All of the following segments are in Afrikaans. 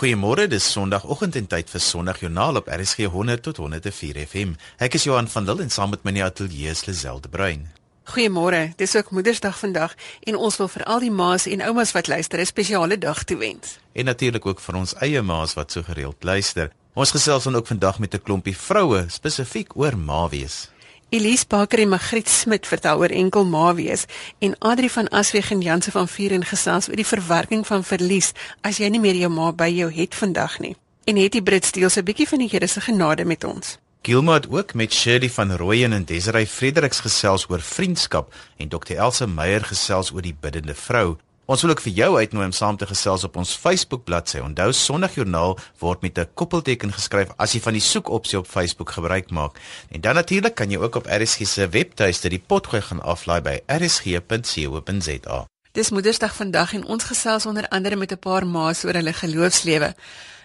Goeiemôre, dis Sondagoggend en tyd vir Sondagjoernaal op RSG 100 tot 104 FM. Ek is Johan van Lille en saam met my in die ateljee is Liselde Bruin. Goeiemôre. Dis ook Moedersdag vandag en ons wil vir al die ma's en oumas wat luister 'n spesiale dag toewens. En natuurlik ook vir ons eie ma's wat so gereeld luister. Ons gesels dan ook vandag met 'n klompie vroue spesifiek oor ma wees. Elise Baker en Magriet Smit vertel oor enkel ma wees en Adri van Asweg en Janse van Vuren gesels oor die verwerking van verlies as jy nie meer jou ma by jou het vandag nie. En het die Brits deel 'n bietjie van die Here se genade met ons. Gilma het ook met Shirley van Rooyen en Desiree Fredericks gesels oor vriendskap en Dr Elsa Meyer gesels oor die biddende vrou. Ons wil ook vir jou uitnooi om saam te gesels op ons Facebook bladsy. Onthou Sondagjoernaal word met 'n koppelteken geskryf as jy van die soekopsie op Facebook gebruik maak. En dan natuurlik kan jy ook op RSG se webtuiste die potgooi gaan aflaai by rsg.co.za. Dis Moedersdag vandag en ons gesels onder andere met 'n paar ma's oor hulle geloofslewe.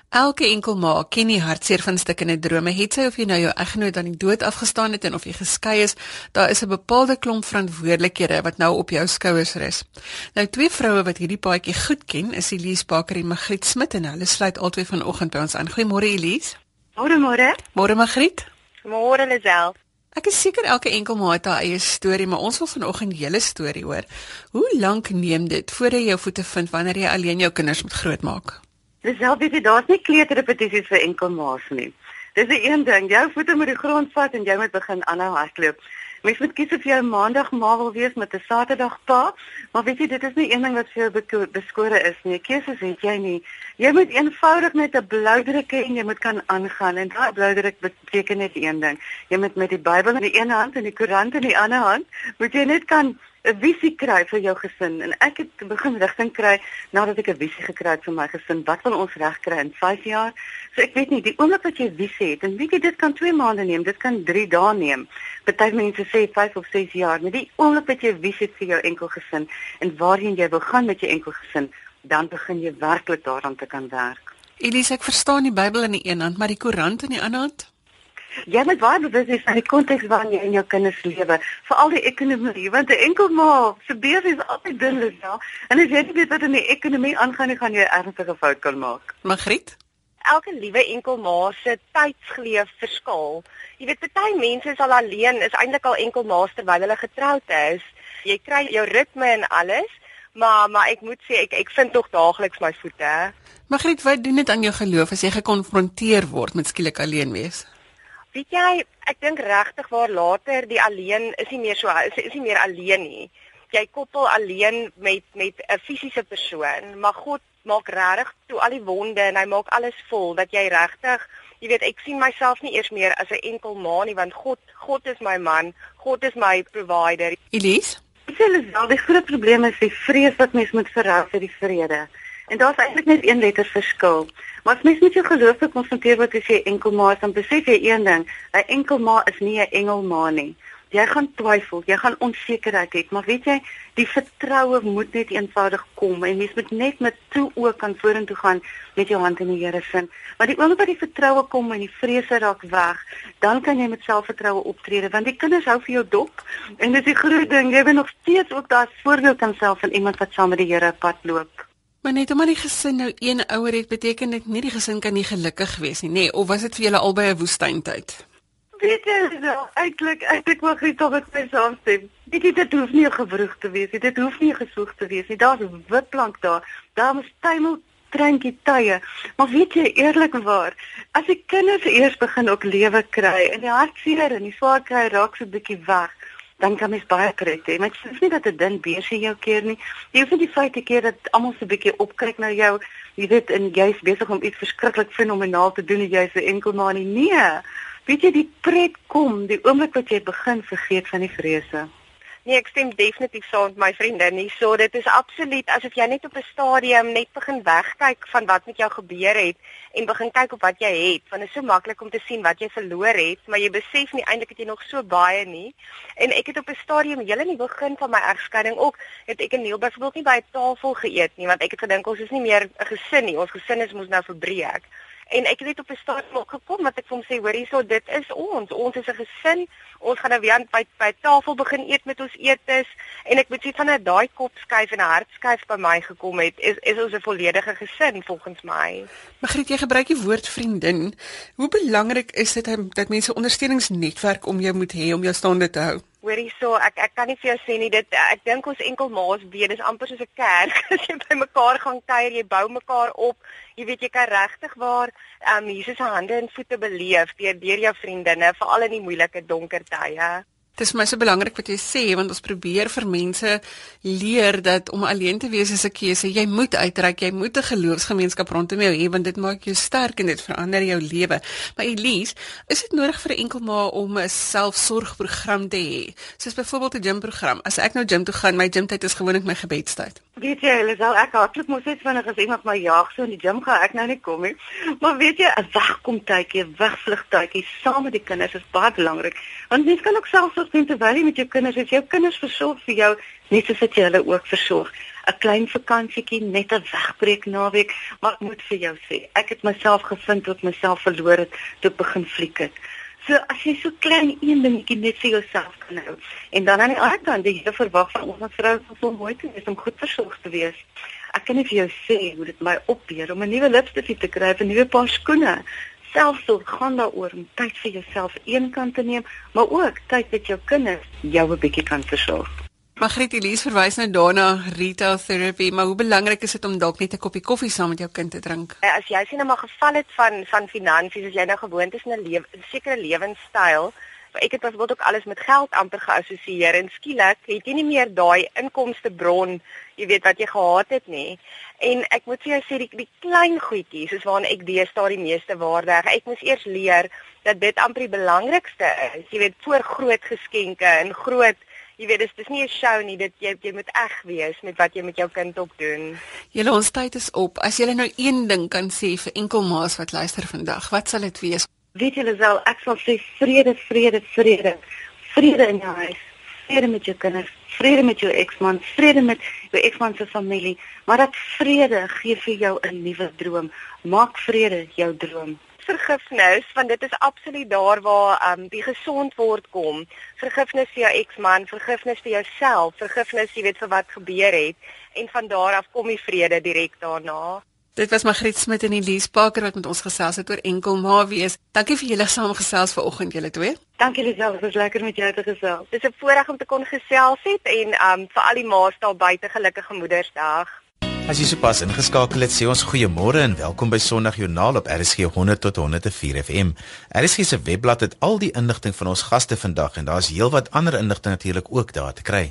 Elke enkel ma ken die hartseer van stikkende drome. Het sy of jy nou jou eggenoot aan die dood afgestaan het en of jy geskei is, daar is 'n bepaalde klomp verantwoordelikhede wat nou op jou skouers rus. Nou twee vroue wat hierdie paadjie goed ken, is Elise Baker en Magriet Smit en hulle sluit albei vanoggend by ons aan. Goeiemôre Elise. Môre môre. Môre Magriet. Môre Lisel. Ek is seker elke enkel ma het haar eie storie, maar ons wil vanoggend julle storie hoor. Hoe lank neem dit voor jy jou voete vind wanneer jy alleen jou kinders moet grootmaak? Dis self weet jy daar's nie kleuterrepetisies vir enkel ma's nie. Dis die een ding, jou voete moet die grond vat en jy moet begin aanhou hardloop. Mens moet kies of jy maandag ma wil wees met 'n Saterdag pa, maar weet jy dit is nie een ding wat vir jou beskore is nie. Keuses het jy nie. Jy moet eenvoudig net 'n blou druk hê en jy moet kan aangaan en daai blou druk beteken net een ding. Jy moet met die Bybel in die een hand en die koerant in die ander hand, moet jy net kan 'n visie kry vir jou gesin en ek het begin rigting kry nadat ek 'n visie gekry het vir my gesin. Wat wil ons regkry in 5 jaar? So ek weet nie, die oomblik wat jy 'n visie het en weet jy dit kan 2 maande neem, dit kan 3 dae neem. Party mense sê 5 of 6 jaar, maar die oomblik wat jy visie vir jou enkel gesin en waarheen jy wil gaan met jou enkel gesin, dan begin jy werklik daaraan te kan werk. Elise, ek verstaan die Bybel in die een hand, maar die koerant in die ander hand? Jy moet baie bewus wees van die konteks waarin jy in jou kinders lewe, veral die ekonomie, want 'n enkel ma se besigheid is altyd dun ja. En as jy nie weet wat in die ekonomie aangaan nie, gaan jy ernstige fout kan maak. Magriet Elke liewe enkel ma se tydsgeleef verskil. Jy weet baie mense is al alleen, is eintlik al enkel ma's terwyl hulle getroud is. Jy kry jou ritme en alles, maar maar ek moet sê ek ek vind tog daagliks my voete. Magriet, wat doen dit aan jou geloof as jy gekonfronteer word met skielik alleen wees? Weet jy, ek dink regtig waar later die alleen is nie meer so is, is nie meer alleen nie. Jy koppel alleen met met 'n fisiese persoon, maar God maak regtig toe al die wonde en hy maak alles vol dat jy regtig, jy weet, ek sien myself nie eers meer as 'n enkel ma nie want God God is my man, God is my provider. Elise Dit is wel die groot probleem is die vrees wat mens moet verhou vir die vrede. En daar's eintlik net een letter verskil. Maar as mens met jou geloof gekonfronteer word as jy enkel ma is, dan besef jy een ding, 'n enkel ma is nie 'n engel ma nie. Jy gaan twyfel, jy gaan onsekerheid hê, maar weet jy, die vertroue moet net eenvoudig kom en mens moet net met toe ook kan vorentoe gaan met jou hand in die Here se. Maar die oomblik wat die vertroue kom en die vrese raak weg, dan kan jy met selfvertroue optree want die kinders hou vir jou dop en dis die groot ding, jy wil nog steeds ook daar voorbeeld kan self van iemand wat saam met die Here pad loop. Maar net omdat die gesin nou een ouer het, beteken dit nie die gesin kan nie gelukkig wees nie, nê? Nee, of was dit vir julle albei 'n woestyntyd? Weet jy, nou, eintlik eintlik wou tog met my saamstem. Dit dit dit hoef nie gewroeg te wees nie. Dit hoef nie gesoek te wees nie. Daar's 'n wit plank daar. Daar moet tuimel treintjie tye. Maar weet jy eerlikwaar, as die kinders eers begin ook lewe kry en die hartseer en die swaar kry raak so 'n bietjie weg, dan kan mens baie pret hê. Maar dit is nie dat 'n ding besie jou keer nie. Jy hoef nie die feit te keer dat almal so 'n bietjie opkyk na jou. Jy weet en jy's besig om iets verskriklik fenomenaal te doen en jy's 'n enkel maar nie. Nee. Weet jy die pret kom die oomblik wat jy begin vergeet van die vrese. Nee, ek stem definitief saam met my vriende. Nie so dit is absoluut asof jy net op 'n stadium net begin wegkyk van wat met jou gebeur het en begin kyk op wat jy het. Want dit is so maklik om te sien wat jy verloor het, maar jy besef nie eintlik het jy nog so baie nie. En ek het op 'n stadium hele in die begin van my egskeiding ook het ek en Neil byvoorbeeld nie by 'n tafel geëet nie, want ek het gedink ons is nie meer 'n gesin nie. Ons gesin is mos nou verbreek. En ek het net op 'n stadium ook gekom wat ek vir hom sê, hoor hierso, dit is ons. Ons is 'n gesin. Ons gaan nou weer aan by by tafel begin eet met ons eetes en ek moet sê van daai kop skuif en 'n hart skuif by my gekom het, is is ons 'n volledige gesin volgens my. Magriet, jy gebruik die woord vriendin. Hoe belangrik is dit dat mense ondersteuningsnetwerk om jou moet hê om jou staande te hou? Hoor hierso, ek ek kan nie vir jou sê nie dit ek dink ons enkel maas weet dis amper soos 'n kerk. As jy by mekaar gaan kuier, jy bou mekaar op. Jy weet jy kan regtig waar ehm um, Jesus se hande en voete beleef deur deur jou vriendinne, veral in die moeilike donker tye. Dit is my so belangrik wat jy sê want ons probeer vir mense leer dat om alleen te wees is 'n keuse. Jy moet uitreik, jy moet 'n geloofsgemeenskap rondom jou hê want dit maak jou sterk en dit verander jou lewe. Maar Elise, is dit nodig vir 'n enkel ma om 'n selfsorgprogram te hê? Soos byvoorbeeld 'n gymprogram. As ek nou gym toe gaan, my gymtyd is gewoonlik my gebedstyd. Weet jy, hulle sal ek hardloop mos net wanneer as iemand my jaag so in die gym gaan ek nou nie kom nie. Maar weet jy, 'n wegkom tydjie, wegvlug tydjie saam met die kinders is baie belangrik. Want mens kan ook self sorg terwyl jy met jou kinders is. Jou kinders versorg vir jou net soos wat jy hulle ook versorg. 'n Klein vakansietjie, net 'n wegbreek naweek, maar ek moet vir jou sê, ek het myself gevind tot myself verloor het toe ek begin fliek het. So as jy so klein een dingetjie net vir jouself kan hou en dan aan die ander kant die hele verwag van ons vrou om so mooi te wees om goed versorg te wees. Ek kan nie vir jou sê hoe dit my opbeer om 'n nuwe lipstifie te kry, 'n nuwe paar skoene, selfsorg gaan daaroor om tyd vir jouself eenkant te neem, maar ook tyd met jou kinders jou 'n bietjie kan versorg. Margriet Elise verwys nou daarna retail therapy, maar hoe belangrik is dit om dalk net 'n koppie koffie saam met jou kind te drink? Eh, as jy sien nou maar geval het van van finansies, as jy nou gewoond is 'n lewe, 'n sekere lewenstyl, ek het byvoorbeeld ook alles met geld amper geassosieer en skielik het jy nie meer daai inkomste bron, jy weet wat jy gehad het nie. En ek moet vir jou sê die, die klein goedjies soos waarna ek deesdae die meeste waarde heg. Ek moes eers leer dat dit amper die belangrikste is. Jy weet voor groot geskenke en groot Jy weet dis dis nie 'n show nie, dit jy jy moet eg wees met wat jy met jou kind op doen. Julle ons tyd is op. As jy nou een ding kan sê vir enkel ma's wat luister vandag, wat sal dit wees? weet julle wel ek sal sê vrede vrede vrede vrede in jou huis vrede met jou kinders vrede met jou eksman vrede met jou eksman se familie maar dat vrede gee vir jou 'n nuwe droom maak vrede jou droom vergifnis want dit is absoluut daar waar um die gesond word kom vergifnis vir jou eksman vergifnis vir jouself vergifnis jy weet vir wat gebeur het en van daar af kom die vrede direk daarna Dit was Magriet Smit en Elise Parker wat met ons gesels het oor enkel ma wees. Dankie vir julle saamgesels vanoggend julle twee. Dankie Lisel, dit was lekker met jou te gesels. Dis 'n voorreg om te kon gesels het en um vir al die ma's daar buite gelukkige Moedersdag. As jy sopas ingeskakel het, sê ons goeiemôre en welkom by Sondagjoernaal op RSG 100 tot 104 FM. RSG se webblad het al die inligting van ons gaste vandag en daar's heelwat ander inligting natuurlik ook daar te kry.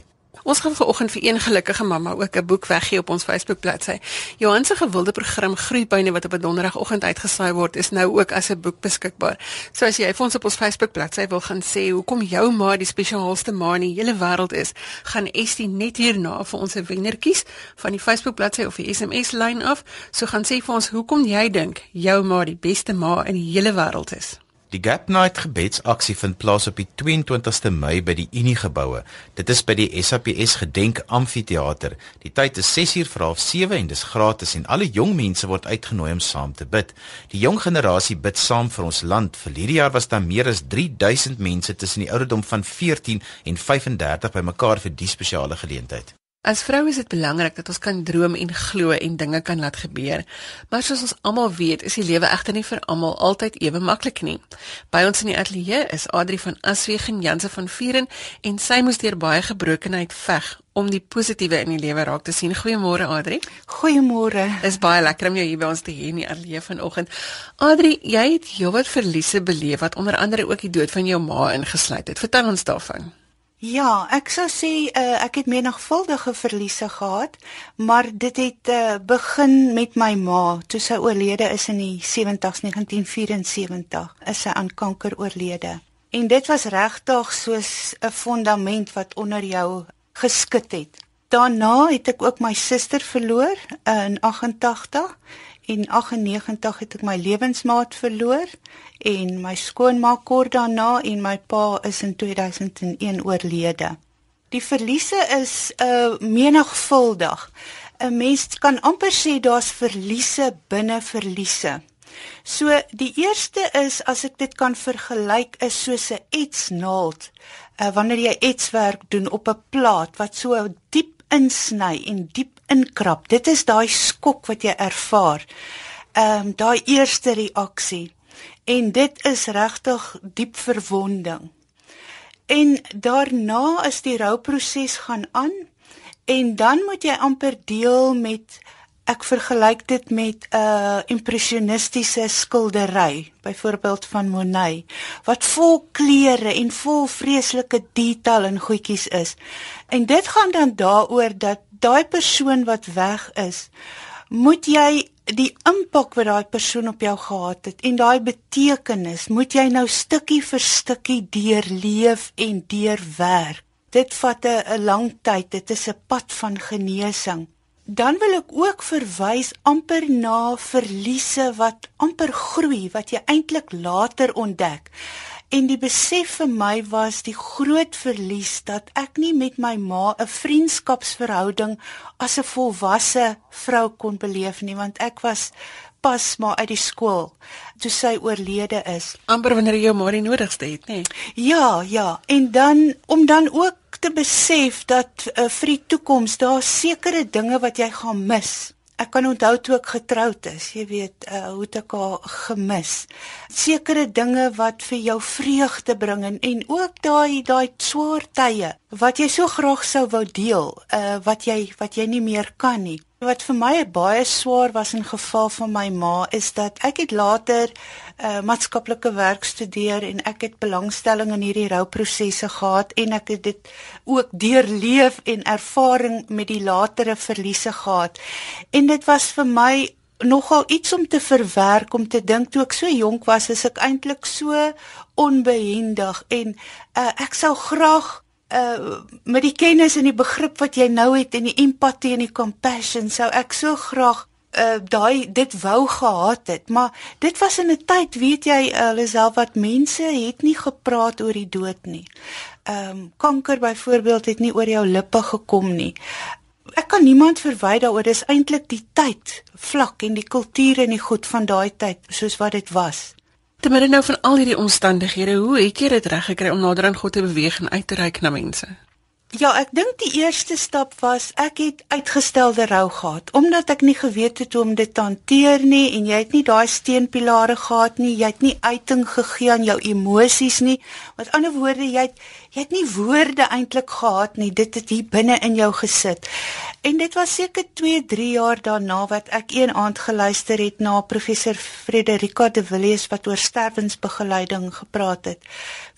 Ons gaan vanoggend vir een gelukkige mamma ook 'n boek weggee op ons Facebook bladsy. Johan se gewilde program Groeipyne wat op 'n donderdagoggend uitgesaai word, is nou ook as 'n boek beskikbaar. So as jy vir ons op ons Facebook bladsy wil gaan sê hoekom jou ma die spesiaalste ma in die hele wêreld is, gaan Estie net hierna vir ons 'n wenner kies van die Facebook bladsy of die SMS lyn af. So gaan sê vir ons hoekom jy dink jou ma die beste ma in die hele wêreld is. Die Gap Night gebedsaksie vind plaas op die 22ste Mei by die Unie geboue. Dit is by die SAPS Gedenk Amfitheater. Die tyd is 6uur vir half 7 en dis gratis en alle jong mense word uitgenooi om saam te bid. Die jong generasie bid saam vir ons land. Vir hierdie jaar was daar meer as 3000 mense tussen die ouderdom van 14 en 35 bymekaar vir die spesiale geleentheid. As vrou is dit belangrik dat ons kan droom en glo en dinge kan laat gebeur. Maar soos ons almal weet, is die lewe egter nie vir almal altyd ewe maklik nie. By ons in die ateljee is Adri van Aswegen Janse van Vieren en sy moes deur baie gebrokenheid veg om die positiewe in die lewe raak te sien. Goeiemôre Adri. Goeiemôre. Is baie lekker om jou hier by ons te hê in die ateljee vanoggend. Adri, jy het heelwat verliese beleef wat onder andere ook die dood van jou ma ingesluit het. Vertel ons daarvan. Ja, ek sou sê uh, ek het menigvuldige verliese gehad, maar dit het uh, begin met my ma. Toe sy oorlede is in die 70s 1974, is sy aan kanker oorlede. En dit was regtig soos 'n fondament wat onder jou geskit het. Daarna het ek ook my suster verloor uh, in 88 en 98 het ek my lewensmaat verloor en my skoonma kort daarna en my pa is in 2001 oorlede. Die verliese is uh menigvuldig. 'n Mens kan amper sê daar's verliese binne verliese. So die eerste is as ek dit kan vergelyk is soos 'n etsnaald. Uh, wanneer jy etswerk doen op 'n plaat wat so diep insny en diep inkrap. Dit is daai skok wat jy ervaar. Ehm um, daai eerste reaksie. En dit is regtig diep verwonding. En daarna is die rouproses gaan aan en dan moet jy amper deel met ek vergelyk dit met 'n uh, impressionistiese skildery, byvoorbeeld van Monet, wat vol kleure en vol vreeslike detail en goedjies is. En dit gaan dan daaroor dat daai persoon wat weg is, moet jy die impak wat daai persoon op jou gehad het en daai betekenis, moet jy nou stukkie vir stukkie deurleef en deurwerk. Dit vat 'n lang tyd, dit is 'n pad van genesing dan wil ek ook verwys amper na verliese wat amper groei wat jy eintlik later ontdek. En die besef vir my was die groot verlies dat ek nie met my ma 'n vriendskapsverhouding as 'n volwasse vrou kon beleef nie want ek was pas maar uit die skool toe sy oorlede is. amper wanneer jy jou ma die nodigste het, nê? Ja, ja, en dan om dan ook te besef dat uh, vir die toekoms daar sekere dinge wat jy gaan mis. Ek kan onthou toe ek getroud is, jy weet, uh, hoe het ek haar gemis. Sekere dinge wat vir jou vreugde bring en, en ook daai daai swaar tye wat jy so graag sou wou deel, uh, wat jy wat jy nie meer kan nie. Wat vir my baie swaar was in geval van my ma is dat ek het later uh, maatskaplike werk studeer en ek het belangstelling in hierdie rouprosesse gehad en ek het dit ook deurleef en ervaring met die latere verliese gehad. En dit was vir my nogal iets om te verwerk om te dink toe ek so jonk was is ek eintlik so onbehendig en uh, ek sou graag uh met die kennis en die begrip wat jy nou het en die empatie en die compassion sou ek so graag uh daai dit wou gehad het maar dit was in 'n tyd weet jy alleself wat mense het nie gepraat oor die dood nie. Ehm um, kanker byvoorbeeld het nie oor jou lippe gekom nie. Ek kan niemand verwy daaroor dis eintlik die tyd vlak en die kultuur en die goed van daai tyd soos wat dit was. Te midde nou van al hierdie omstandighede, hoe het jy dit reg gekry om nader aan God te beweeg en uit te reik na mense? Ja, ek dink die eerste stap was ek het uitgestelde rou gehad omdat ek nie geweet het hoe om dit te hanteer nie en jy het nie daai steunpilare gehad nie, jy het nie uiting gegee aan jou emosies nie. Met ander woorde, jy het jy het nie woorde eintlik gehad nie. Dit het hier binne in jou gesit. En dit was seker 2, 3 jaar daarna wat ek een aand geluister het na professor Frederika de Villiers wat oor sterwensbegeleiding gepraat het.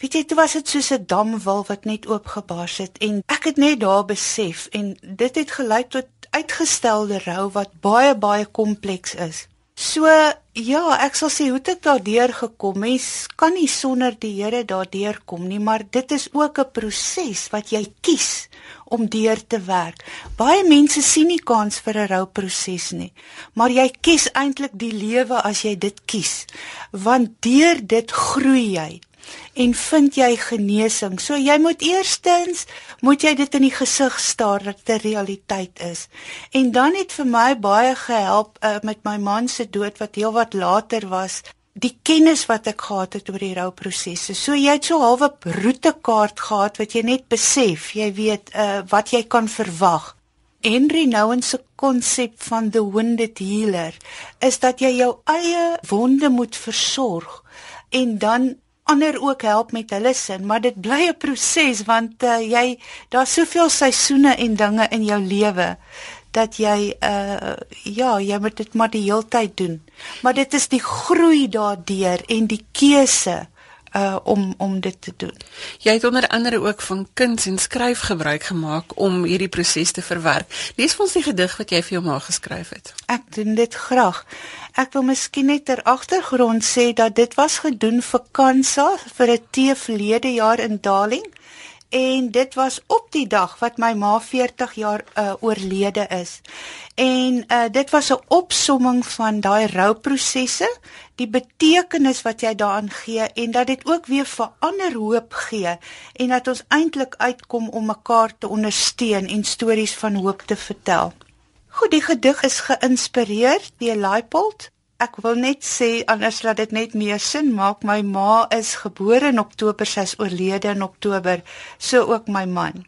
Weet jy, dit was dit soos 'n damwal wat net oopgebars het en ek het net daar besef en dit het gelei tot uitgestelde rou wat baie baie kompleks is. So ja, ek sal sê hoe het ek daardeur gekom? Mens kan nie sonder die Here daardeur kom nie, maar dit is ook 'n proses wat jy kies om deur te werk. Baie mense sien nie kans vir 'n rouproses nie, maar jy kies eintlik die lewe as jy dit kies. Want deur dit groei jy en vind jy genesing. So jy moet eerstens moet jy dit in die gesig staar dat dit 'n realiteit is. En dan het vir my baie gehelp uh, met my man se dood wat heelwat later was, die kennis wat ek gehad het oor die rouprosesse. So jy het so halwe roetekaart gehad wat jy net besef, jy weet uh, wat jy kan verwag. Henry Nouwen se konsep van the wounded healer is dat jy jou eie wonde moet versorg en dan ander ook help met hulle sin, maar dit bly 'n proses want uh, jy daar's soveel seisoene en dinge in jou lewe dat jy uh ja, jy moet dit maar die heeltyd doen. Maar dit is die groei daardeur en die keuse uh om om dit te doen. Jy het onder andere ook van kuns en skryf gebruik gemaak om hierdie proses te verwerk. Lees vir ons die gedig wat jy vir jou ma geskryf het. Ek doen dit graag. Ek wil miskien net ter agtergrond sê dat dit was gedoen vir Kansa vir 'n tee verlede jaar in Darling en dit was op die dag wat my ma 40 jaar uh, oorlede is. En uh, dit was 'n opsomming van daai rouprosesse, die betekenis wat jy daaraan gee en dat dit ook weer vir ander hoop gee en dat ons eintlik uitkom om mekaar te ondersteun en stories van hoop te vertel. Goed, die gedig is geïnspireer deur Leipold Ek wil net sê anders laat dit net meer sin maak. My ma is gebore in Oktober, sy's oorlede in Oktober, so ook my man.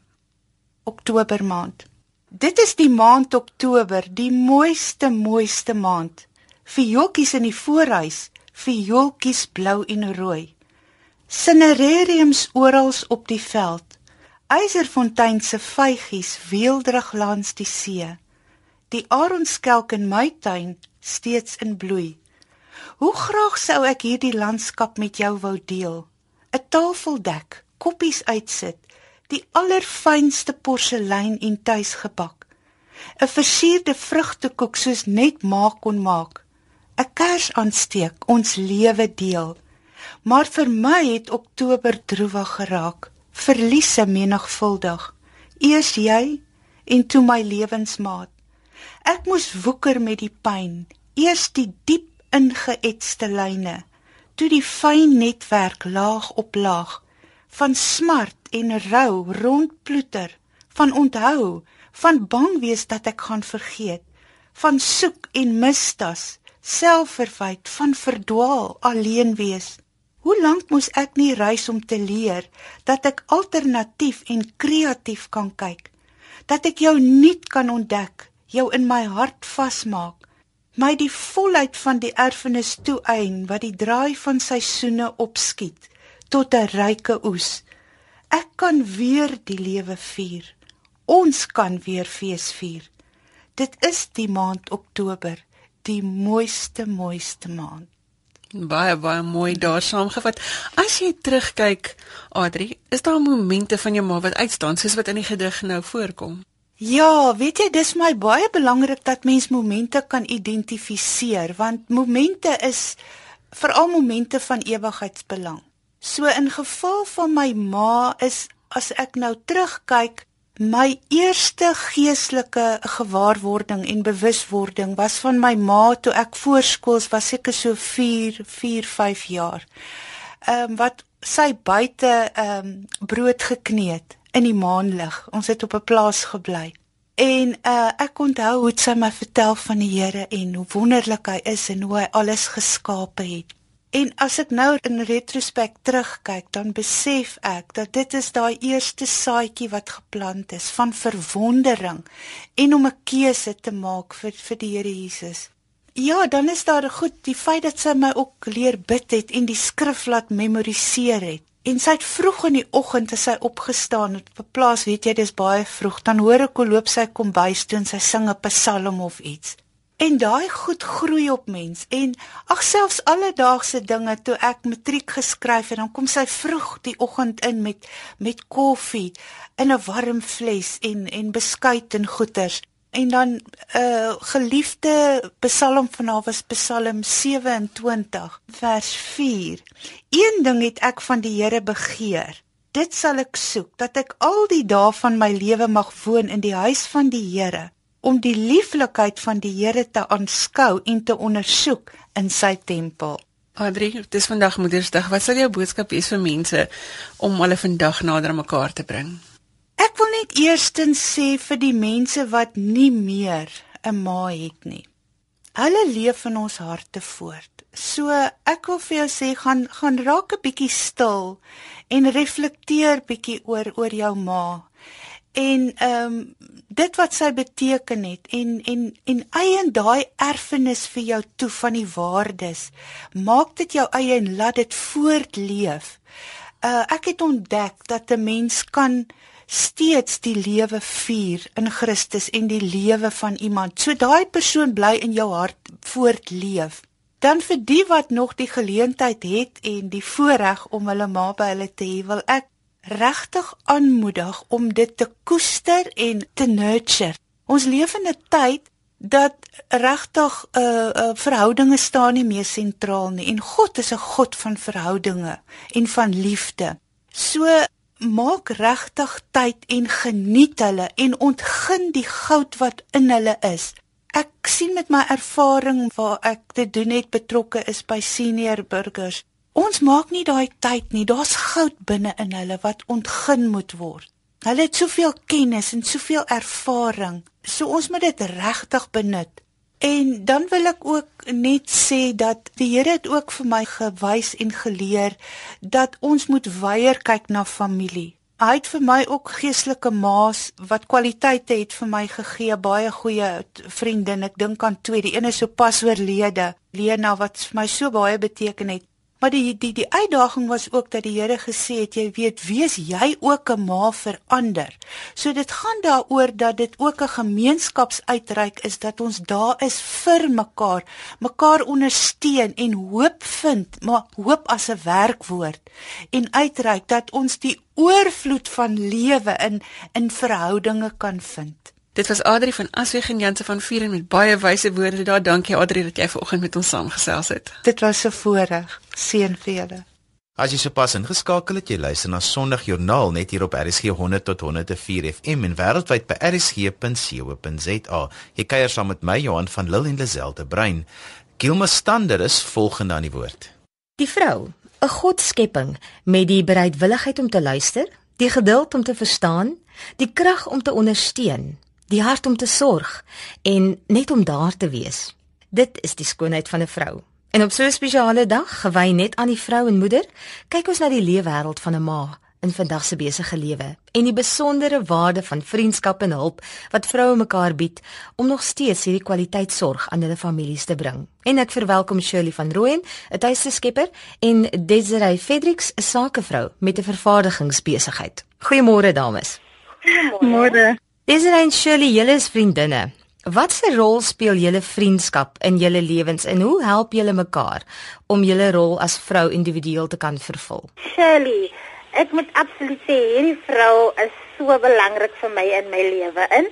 Oktober maand. Dit is die maand Oktober, die mooiste mooiste maand. Fioltjies in die voorhuis, fioltjies blou en rooi. Sinerariums oral op die veld. Eiserfontein se vygies weelderig langs die see. Die aronskelk in my tuin steeds in bloei. Hoe graag sou ek hierdie landskap met jou wou deel. 'n Tafel dek, koppies uitsit, die allerfynste porselein en tuisgebak. 'n Versierde vrugtekoek soos net maak kon maak. 'n Kers aansteek, ons lewe deel. Maar vir my het Oktober droewig geraak. Verliese menigvuldig. Eers jy en toe my lewensmaat. Ek moes woeker met die pyn. Eers die diep ingeetste lyne, toe die fyn netwerk laag op laag van smart en rou rondploeter, van onthou, van bang wees dat ek gaan vergeet, van soek en mistas, selfverwyd, van verdwaal, alleen wees. Hoe lank moes ek nie reis om te leer dat ek alternatief en kreatief kan kyk, dat ek jou nuut kan ontdek, jou in my hart vasmaak, my die volheid van die erfenis toeëien wat die draai van seisoene opskiet tot 'n ryke oes. Ek kan weer die lewe vier. Ons kan weer fees vier. Dit is die maand Oktober, die mooiste mooiste maand. Baie baie mooi daar saamgevat. As jy terugkyk, Adri, is daar momente van jou ma wat uitstaan soos wat in die gedig nou voorkom? Ja, weet jy, dis my baie belangrik dat mens momente kan identifiseer want momente is veral momente van ewigheidsbelang. So in geval van my ma is as ek nou terugkyk, my eerste geestelike gewaarwording en bewuswording was van my ma toe ek voorskools was seker so 4 4 5 jaar. Ehm um, wat sy buite ehm um, brood gekneed in die maanlig. Ons het op 'n plaas gebly. En uh ek onthou hoe sy my vertel van die Here en hoe wonderlik hy is en hoe hy alles geskape het. En as ek nou in retrospek terugkyk, dan besef ek dat dit is daai eerste saadjie wat geplant is van verwondering en om 'n keuse te maak vir vir die Here Jesus. Ja, dan is daar goed die feit dat sy my ook leer bid het en die skrif laat memoriseer het. En sy het vroeg in die oggend as sy opgestaan het op 'n plaas, weet jy, dis baie vroeg, dan hoor ek hoe loop sy kom bys toe en sy sing 'n psalm of iets. En daai goed groei op mens. En ag selfs alledaagse dinge toe ek matriek geskryf en dan kom sy vroeg die oggend in met met koffie in 'n warm fles en en beskuit en goeters. En dan 'n uh, eh, geliefde psalm van haar was Psalm 27 vers 4 Een ding het ek van die Here begeer. Dit sal ek soek dat ek al die dae van my lewe mag woon in die huis van die Here om die lieflikheid van die Here te aanskou en te ondersoek in sy tempel. Adri, dit is vandag Moedersdag. Wat sal jou boodskap wees vir mense om hulle vandag nader aan mekaar te bring? Ek wil net eerstens sê vir die mense wat nie meer 'n ma het nie. Hulle leef in ons harte voort. So ek wil vir jou sê gaan gaan raak 'n bietjie stil en reflekteer bietjie oor oor jou ma en ehm um, dit wat sy beteken het en en en eien daai erfenis vir jou toe van die waardes maak dit jou eie en laat dit voortleef. Uh ek het ontdek dat 'n mens kan steeds die lewe vier in Christus en die lewe van iemand. So daai persoon bly in jou hart voortleef. Dan vir die wat nog die geleentheid het en die voorreg om hulle ma by hulle te hê, wil ek regtig aanmoedig om dit te koester en te nurture. Ons leef in 'n tyd dat regtig 'n uh, uh, verhoudinge staan nie meer sentraal nie en God is 'n God van verhoudinge en van liefde. So maak regtig tyd en geniet hulle en ontgin die goud wat in hulle is. Ek sien met my ervaring waar ek te doen het betrokke is by senior burgers Ons maak nie daai tyd nie. Daar's goud binne in hulle wat ontgin moet word. Hulle het soveel kennis en soveel ervaring. So ons moet dit regtig benut. En dan wil ek ook net sê dat die Here het ook vir my gewys en geleer dat ons moet weier kyk na familie. Hy het vir my ook geestelike maas wat kwaliteite het vir my gegee, baie goeie vriendin. Ek dink aan twee, die een is so pas oorlede, Lena wat vir my so baie beteken het. Maar die die die uitdaging was ook dat die Here gesê het jy weet wees jy ook 'n ma vir ander. So dit gaan daaroor dat dit ook 'n gemeenskapsuitreik is dat ons daar is vir mekaar, mekaar ondersteun en hoop vind, maar hoop as 'n werkwoord en uitreik dat ons die oorvloed van lewe in in verhoudinge kan vind. Dit was Adri van Asweg en Janse van Vieren met baie wyse woorde daar. Dankie Adri dat jy vanoggend met ons saamgesels het. Dit was 'n voorreg. Seën vir julle. As jy sopas ingeskakel het, jy luister na Sondagjoernaal net hier op RSG 100 tot 104 FM en wêreldwyd by rsg.co.za. Jy kuier saam met my Johan van Lille en Lazelle Brein. Gilma Stander is volgende aan die woord. Die vrou, 'n godskepping met die bereidwilligheid om te luister, die geduld om te verstaan, die krag om te ondersteun die hart om te sorg en net om daar te wees. Dit is die skoonheid van 'n vrou. En op so 'n spesiale dag, gewy net aan die vrou en moeder, kyk ons na die leefwêreld van 'n ma in vandag se besige lewe en die besondere waarde van vriendskap en hulp wat vroue mekaar bied om nog steeds hierdie kwaliteit sorg aan hulle families te bring. En ek verwelkom Shirley van Rooyen, 'n tuiste skepper, en Desiree Fredericks, 'n sakevrou met 'n vervaardigingsbesigheid. Goeiemôre dames. Goeiemôre. Desiree Shirley, julle is vriendinne. Wat 'n rol speel julle vriendskap in julle lewens en hoe help julle mekaar om julle rol as vrou individueel te kan vervul? Shirley, ek moet absoluut sê hierdie vrou is so belangrik vir my in my lewe in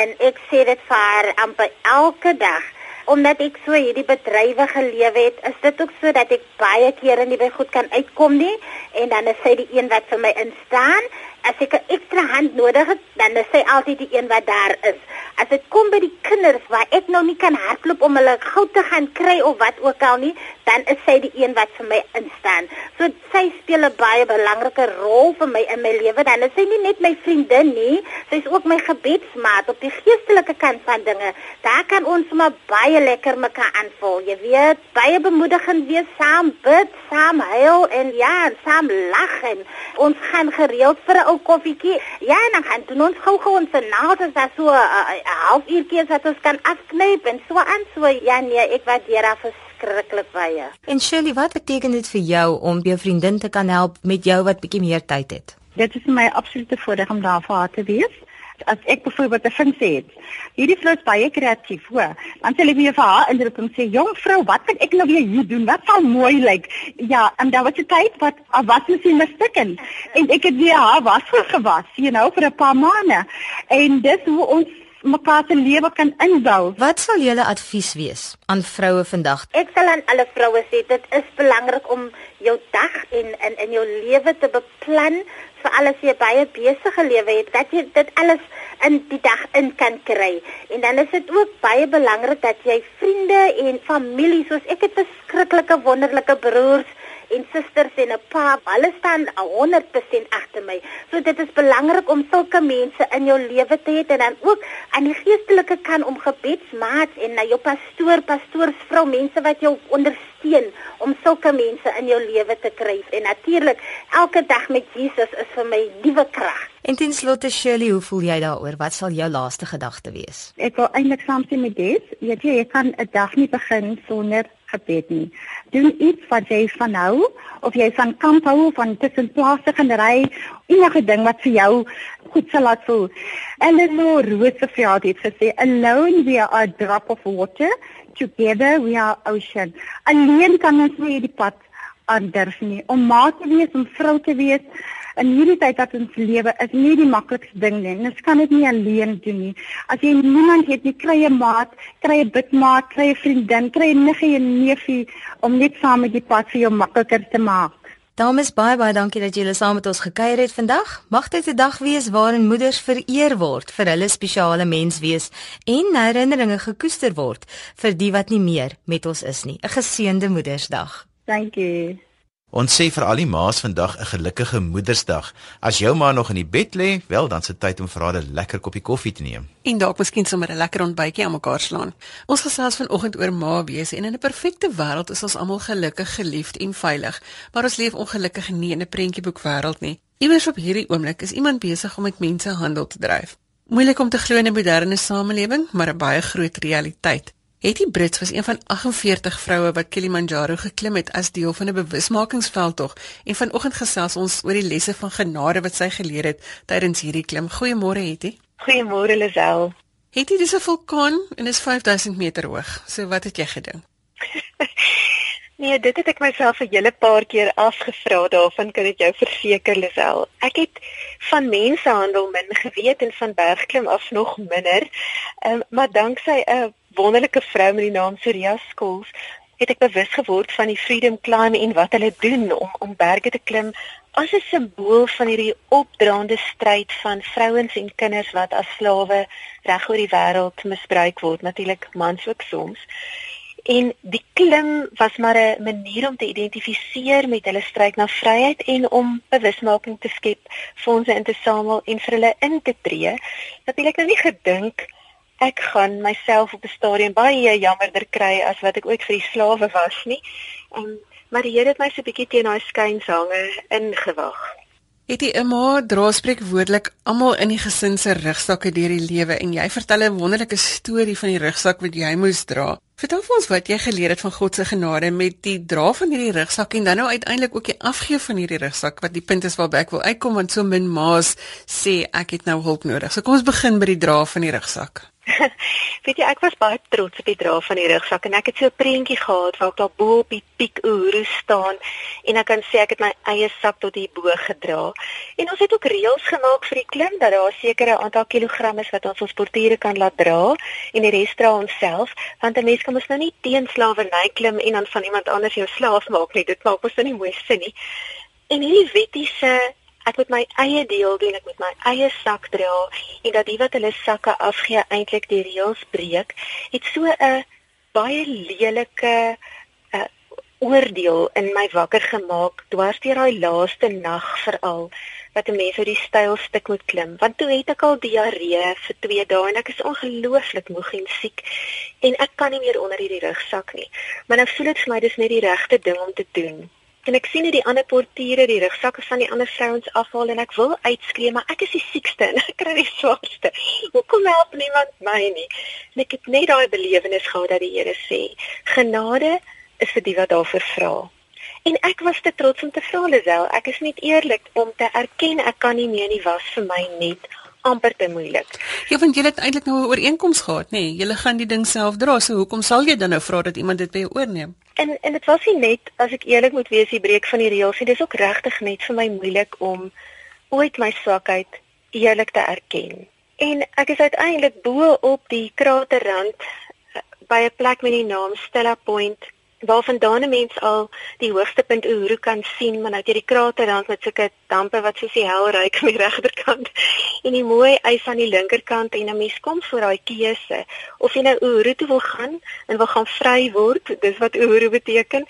en ek sê dit vir haar amper elke dag omdat ek so hierdie bedrywe gelewe het, is dit ook so dat ek baie kere nie by goed kan uitkom nie en dan is sy die een wat vir my instaan as ek 'n ekstra hand nodig het, dan is sy altyd die een wat daar is. As dit kom by die kinders waar ek nou nie kan hardloop om hulle gou te gaan kry of wat ook al nie, dan is sy die een wat vir my instaan. So sy speel 'n baie belangrike rol vir my in my lewe. Dan is sy nie net my vriendin nie, sy is ook my gebedsmaat op die geestelike kant van dinge. Daar kan ons maar baie lekker mekaar aanvul. Jy weet, baie bemoedigend wees saam bid, saam huil en ja, saam lag en ons gaan gereeld vir 'n ou koffietjie. Ja, en dan gaan doen ons gou-gou ons naald as daar so 'n uh, uh, halfuurtjie wat ons kan afknyp en so aan so. Ja nee, ek waardeer haar verskriklik baie. En Shirley, wat beteken dit vir jou om jou vriendin te kan help met jou wat bietjie meer tyd het? Dit is my absolute voordeel om daar vir haar te wees as ek byvoorbeeld 'n funksie het. Hierdie vrou is baie kreatief, hoor. Dan sê ek vir haar inderdaad om sê, "Jong vrou, wat kan ek nou weer hier doen? Wat sal mooi lyk?" Ja, en daar was 'n tyd wat wat mos in my stukken. En ek het weer haar was gewas, you know, vir 'n paar maande. En dis hoe ons mekaar se lewe kan inbou. Wat sal julle advies wees aan vroue vandag? Ek sal aan alle vroue sê dit is belangrik om jou dag en in in jou lewe te beplan vir alles jy baie besige lewe het dat jy dit alles in die dag in kan kry. En dan is dit ook baie belangrik dat jy vriende en familie soos ek het verskriklike wonderlike broers en susters en 'n pa, hulle staan 100% agter my. So dit is belangrik om sulke mense in jou lewe te hê en dan ook aan die geestelike kant om gebedsmaats en na jou pastoor, pastoorsvrou, mense wat jou ondersteun om sulke mense in jou lewe te kry. En natuurlik, elke dag met Jesus is vir my nuwe krag. En ten slotte Shirley, hoe voel jy daaroor? Wat sal jou laaste gedagte wees? Ek wil eintlik saamstem met dit. Jy weet jy kan 'n dag nie begin sonder gebed nie. Doen iets wat jy van hou of jy van kamp hou van tussen plase en ry, enige ding wat vir jou goed sal laat voel. Eleanor Roosevelt het gesê, "Alone we are a drop of water, together we are ocean." Alleen kan ons nie die pad aandurf nie. Om ma te wees, om vrou te wees, in hierdie tyd wat ons lewe is nie die maklikste ding nie. Ons kan dit nie alleen doen nie. As jy niemand het nie, kry jy maat, kry jy bidmaat, kry jy vriendin, kry jy niggie en neefie om net saam met die pad vir jou makliker te maak. Dames, baie baie dankie dat julle saam met ons gekuier het vandag. Mag dit 'n dag wees waarin moeders vereer word vir hulle spesiale mens wees en herinneringe gekoester word vir die wat nie meer met ons is nie. 'n Geseënde Moedersdag. Dankie. Ons sê vir al die ma's vandag 'n gelukkige Moedersdag. As jou ma nog in die bed lê, wel dan se tyd om vir haar 'n lekker koppie koffie te neem. En dalk miskien sommer 'n lekker ontbytjie aan mekaar slaan. Ons gesels vanoggend oor ma wees en in 'n perfekte wêreld is ons almal gelukkig, geliefd en veilig, maar ons leef ongelukkig nie in 'n prentjieboek wêreld nie. Iewers op hierdie oomblik is iemand besig om met mense handel te dryf. Moeilik om te glo in 'n moderne samelewing, maar 'n baie groot realiteit. Hetty Brits was een van 48 vroue wat Kilimanjaro geklim het as deel van 'n bewusmakingsveldtog en vanoggend gesels ons oor die lesse van genade wat sy geleer het tydens hierdie klim. Goeiemôre Hetty. Goeiemôre Lisel. Hetty, dis 'n vulkaan en is 5000 meter hoog. So wat het jy gedink? nee, dit het ek myself 'n hele paar keer afgevra daarvan kan ek jou verseker Lisel. Ek het van mensehandel min geweet en van bergklim af nog minder. Um, maar danksy 'n wonderlike vrou met die naam Surya Skols het ek bewus geword van die Freedom Climb en wat hulle doen om om berge te klim as 'n simbool van hierdie opdraande stryd van vrouens en kinders wat as slawe reg oor die wêreld misbruik word natuurlik mans ook soms. En die klim was maar 'n manier om te identifiseer met hulle stryd na vryheid en om bewusmaking te skep fondse in te samel en vir hulle in te tree. Natuurlik nou nie gedink ek gaan myself op 'n stadium baie jammerder kry as wat ek ooit vir die slawe was nie. En maar die Here het my so 'n bietjie teen daai skynsange ingewag. Het die Emma dra spreek woordelik almal in die gesin se rugsakke deur die lewe en jy vertel 'n wonderlike storie van die rugsak wat jy moes dra. Vertel vir ons wat jy geleer het van God se genade met die dra van hierdie rugsak en dan nou uiteindelik ook die afgee van hierdie rugsak wat die punt is waarby ek wil uitkom want so min ma's sê ek het nou hulp nodig. So kom ons begin by die dra van die rugsak. Weet jy, ek was baie trots op die dra van die rugsak en ek het so 'n prentjie gehad waar ek daar bo op die piek Uhuru staan en ek kan sê ek het my eie sak tot hier bo gedra. En ons het ook reëls gemaak vir die klim dat daar 'n sekere aantal kilogram is wat ons ons portiere kan laat dra en die res dra ons self, want 'n mens kan mos nou nie teen slawerny klim en dan van iemand anders jou slaaf maak nie. Dit maak mos nou nie mooi sin nie. En hierdie wettiese ek moet my eie deel doen, ek moet my eie sak dra en dat die wat hulle sakke afgee eintlik die reëls breek, het so 'n baie lelike uh, oordeel in my wakker gemaak dwars deur daai laaste nag veral wat 'n mens uit die stylstuk moet klim. Want toe het ek al diarree vir 2 dae en ek is ongelooflik moeg en siek en ek kan nie meer onder hierdie rugsak nie. Maar nou voel dit vir my dis net die regte ding om te doen En ek sien net die ander portiere, die rugsakke van die ander vrouens afhaal en ek wil uitskree, maar ek is die siekste en ek kry die swaarste. Hoekom help niemand my nie? En ek het net daai belewenis gehad dat die Here sê, genade is vir die wat daarvoor vra. En ek was te trots om te vra, Lisel, ek is net eerlik om te erken ek kan nie meer nie was vir my net amper te moeilik. Ja, want jy het eintlik nou 'n ooreenkoms gehad, nê? Nee, jy gaan die ding self dra, so hoekom sal jy dan nou vra dat iemand dit by jou oorneem? En en dit was nie net as ek eerlik moet wees, die breek van die reëls nie. Dit is ook regtig net vir my moeilik om ooit my swakheid eerlik te erken. En ek is uiteindelik bo op die kraterrand eh, by 'n plek met die naam Stella Point waarvandaan 'n mens al die hoogste punt Uhuru kan sien, maar nou deur die kraterrand met sulke dampe wat soos die hel ryk aan die regterkant en die mooi ys aan die linkerkant en 'n mens kom voor daai keuse of jy nou Uhuru toe wil gaan en wil gaan vry word, dis wat Uhuru beteken.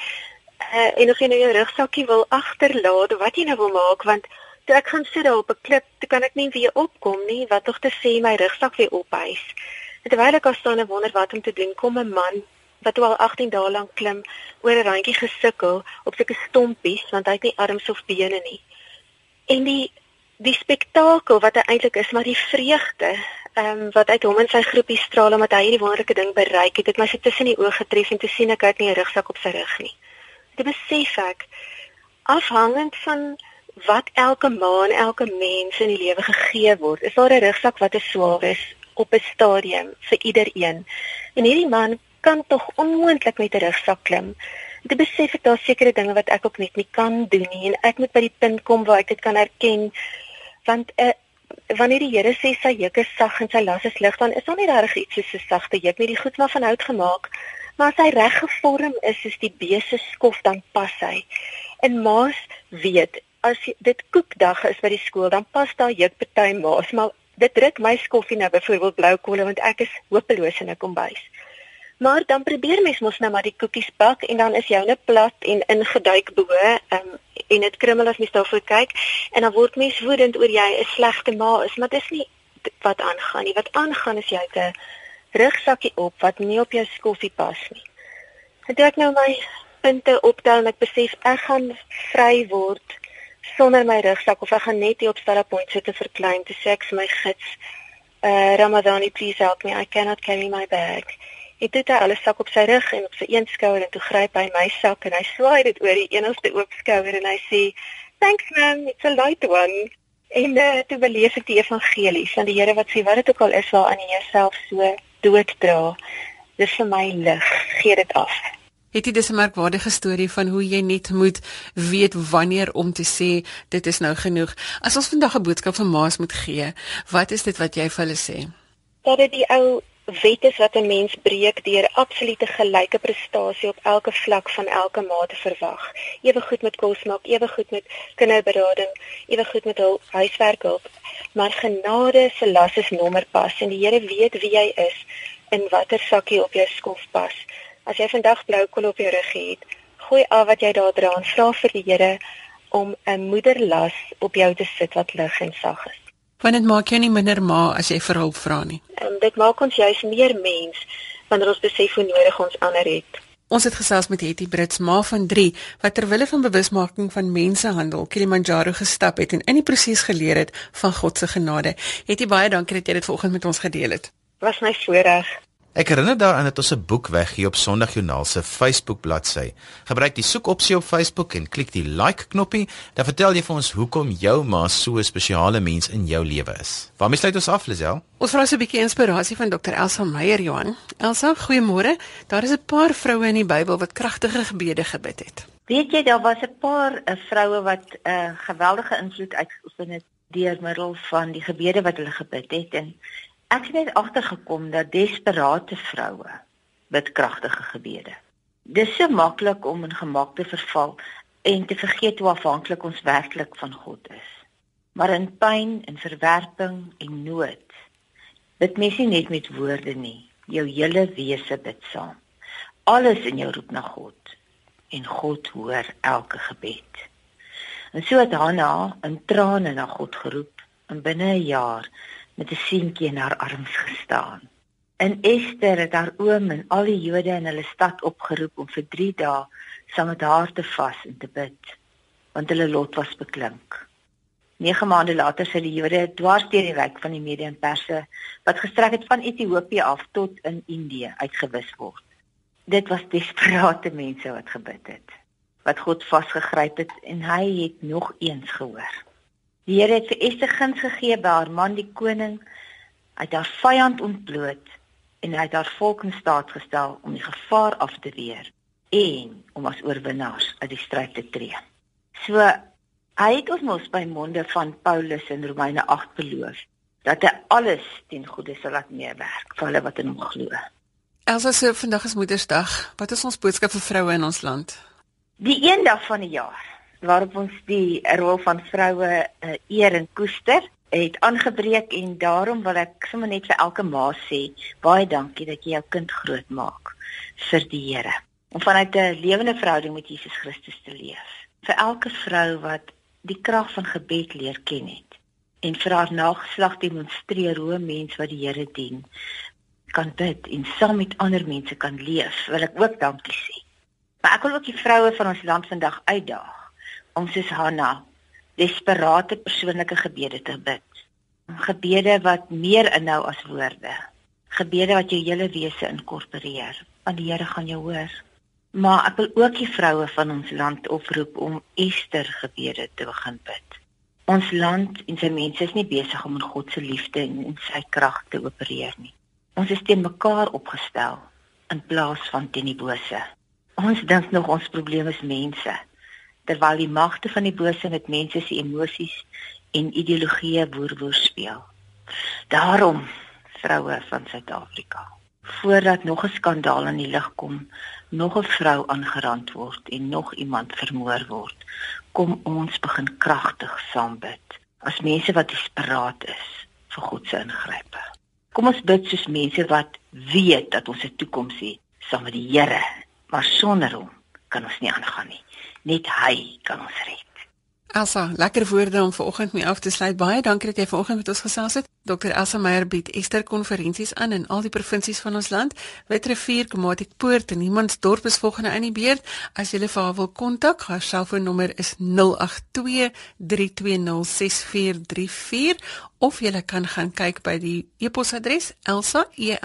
Uh, en of jy nou jou rugsakkie wil agterlaat, wat jy nou wil maak want toe ek gaan sit daar op 'n klip, toe kan ek nie weer opkom nie, wat tog te sê my rugsak weer ophys. Terwyl ek al staan en wonder wat om te doen, kom 'n man wat al 18 dae lank klim oor 'n randjie gesukkel op sulke stompies want hy het nie arms of bene nie. En die die spektakel wat hy eintlik is, maar die vreugde ehm um, wat uit hom en sy groepie straal omdat hy hierdie wonderlike ding bereik het, het my so tussen die oë getref en te sien ek het nie 'n rugsak op sy rug nie. Dit besef ek afhangend van wat elke maan elke mens in die lewe gegee word, is daar 'n rugsak wat te swaar is op 'n stadium vir ieder een. En hierdie man kan tog onmoontlik met 'n rugsak klim. Dit besef ek daar sekere dinge wat ek ook net nie kan doen nie en ek moet by die punt kom waar ek dit kan erken want uh, wanneer die Here sê sy juk is sag en sy las is lig dan is daar nie regtig iets soos 'n sagte juk nie. Die goed maar van hout gemaak maar as hy reg gevorm is soos die beeste skof dan pas hy. En maas weet as dit koekdag is by die skool dan pas daar juk party maas maar dit druk my skoffie nou byvoorbeeld blou kolle want ek is hopeloos in 'n kombuis Maar dan probeer mens mos nou maar die koekies bak en dan is joune plat en ingeduik bo, um, en dit krummel as mens daarvoor kyk en dan word mens woedend oor jy 'n slegte ma is, maar dis nie wat aangaan nie. Wat aangaan is jy 'n rugsakkie op wat nie op jou skoffie pas nie. En toe ek nou my punte optel en ek besef ek gaan vry word sonder my rugsak of ek gaan net hier op Stella Point sit te verklein te sê ek vir my gids uh Ramadhani please help me I cannot carry my bag. Ek het al 'n sak op sy rug en op sy een skouer en toe gryp hy my sak en hy swaai dit oor die enigste oop skouer en hy sê thanks man it's a light one. En uh, toe beleef ek die evangelie van die Here wat sê wat dit ook al is waaraan jy jouself so dooddra. Dis vir my lig. Gee dit af. Het jy dis 'n merkwaardige storie van hoe jy net moet weet wanneer om te sê dit is nou genoeg. As ons vandag 'n boodskap vir ma's moet gee, wat is dit wat jy vir hulle sê? Dat dit die ou wet is wat 'n mens breek deur absolute gelyke prestasie op elke vlak van elke ma te verwag. Ewe goed met kos maak, ewe goed met kinderberading, ewe goed met hul huiswerk hulp. Maar genade se las is nommer pas en die Here weet wie jy is en watter sakkie op jou skof pas. As jy vandag blou kol op jou rug het, gooi af wat jy daar dra en vra vir die Here om 'n moederlas op jou te sit wat lig en sag is. Want dit maak jou nie minder ma as jy vir hulp vra nie. En dit maak ons juis meer mens wanneer ons besef hoe nodig ons ander het. Ons het gesels met Hetty Brits, ma van 3, wat ter wille van bewusmaking van mensehandel Kilimanjaro gestap het en in die proses geleer het van God se genade. Hetty, baie dankie dat jy dit vanoggend met ons gedeel het. Was my voorreg. Ek herinner daaraan dat ons 'n boek weggee op Sondagjoernaal se Facebook bladsy. Gebruik die soekopsie op Facebook en klik die like knoppie, dan vertel jy vir ons hoekom jou ma so 'n spesiale mens in jou lewe is. Waarmee sluit ons af, Lisel? Ons vra so 'n bietjie inspirasie van Dr. Elsa Meyer Johan. Elsa, goeiemôre. Daar is 'n paar vroue in die Bybel wat kragtige gebede gebid het. Weet jy, daar was 'n paar uh, vroue wat 'n uh, geweldige invloed uitgeoefen het deur middel van die gebede wat hulle gebid het en Ek het net agtergekom dat desperate vroue bid kragtige gebede. Dis so maklik om in gemak te verval en te vergeet hoe afhanklik ons werklik van God is. Maar in pyn en verwerping en nood bid mens nie net met woorde nie, jou hele wese bid saam. Alles in jou roep na God en God hoor elke gebed. En so het Hanna in trane na God geroep en binne 'n jaar met 'n seentjie in haar arms gestaan. En Esther het haar oom en al die Jode in hulle stad opgeroep om vir 3 dae saam met haar te vas en te bid, want hulle lot was beklink. 9 maande later sou die Jode dwars deur die ryk van die Mede en Perse wat gestrek het van Ethiopië af tot in Indië uitgewis word. Dit was desperate mense wat gebid het, wat God vasgegryp het en hy het nog eens gehoor. Die Here het vir Ester guns gegee by haar man die koning uit haar vyand ontbloot en hy het haar volk in staat gestel om die gevaar af te weer en om as oorwinnaars uit die stryd te tree. So hy het ons mos by monde van Paulus in Romeine 8 beloof dat hy alles ten goeie sal laat meewerk vir hulle wat in hom glo. Elsa sê vandag is Moedersdag. Wat is ons boodskap vir vroue in ons land? Die een dag van die jaar waarop ons die rol van vroue uh, eer en koester het aangebreek en daarom wil ek sommer net vir elke ma sê baie dankie dat jy jou kind grootmaak vir die Here om vanuit 'n lewende verhouding met Jesus Christus te leef. Vir elke vrou wat die krag van gebed leer ken het en vir haar nageslag demonstreer hoe 'n mens wat die Here dien kan bid en saam met ander mense kan leef, wil ek ook dankie sê. Maar ek wil ook die vroue van ons land vandag uitdaag om soos Hanna desperate persoonlike gebede te bid. Gebede wat meer inhou as woorde. Gebede wat jou hele wese inkorporeer. Want die Here gaan jou hoor. Maar ek wil ook die vroue van ons land oproep om Ester gebede te begin bid. Ons land en sy mense is nie besig om in God se liefde en in sy krag te opereer nie. Ons is teen mekaar opgestel in plaas van teen die bose. Ons dink nog ons probleem is mense terwyl die magte van die bose met mense se emosies en ideologieë woerwoer speel. Daarom vroue van Suid-Afrika, voordat nog 'n skandaal aan die lig kom, nog 'n vrou aangerand word en nog iemand vermoor word, kom ons begin kragtig saam bid as mense wat desperaat is vir God se ingrype. Kom ons bid soos mense wat weet dat ons 'n toekoms het saam met die Here, maar sonder hom kan ons nie aangaan nie. Net hy kan ons red. Elsa, lekker woorde om vanoggend mee af te sluit. Baie dankie dat jy vanoggend met ons gesels het. Dr. Elsa Meyer bied Ester konferensies aan in al die provinsies van ons land. Witrifuur, Komatiek Poort en Niemandsdorp is volgende in die beurt. As jy vir haar wil kontak, haar selfoonnommer is 082 3206434 of jy kan gaan kyk by die e-posadres elsa e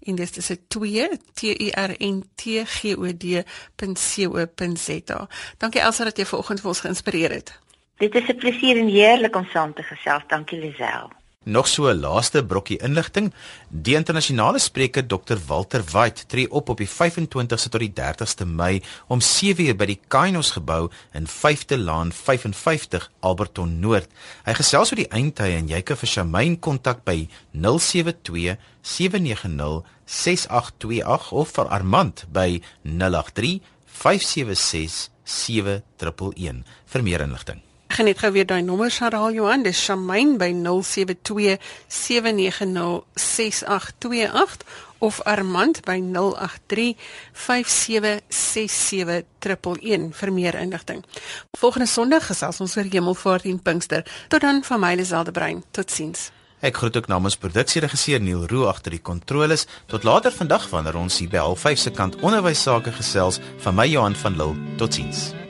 in dis is 'n 2 t u r n t g o d.co.za. Dankie Elsa dat jy vanoggend vir ons geïnspireer het. Dit is 'n plesier en heerlik om saam te gesels. Dankie Lisel. Nog so 'n laaste brokkie inligting. Die internasionale spreker Dr Walter White tree op op die 25ste tot die 30ste Mei om 7uur by die Kainos gebou in 5de Laan 55 Alberton Noord. Hy gesels oor die eindtye en jy kan vir Shamaine kontak by 072 790 6828 of vir Armand by 083 576 7111 vir meer inligting. Ek gaan net gou weer daai nommer herhaal Johan, dis Shamaine by 072 790 6828 of Armand by 083 5767111 vir meer inligting. Volgende Sondag gesels ons oor Hemelvaart en Pinkster. Tot dan van my Liselde Brein. Totsiens. Ek groet ook namens produksieregisseur Neil Roo agter die kontroles. Tot later vandag wanneer ons hier by 05:30 se kant onderwys sake gesels van my Johan van Lille. Totsiens.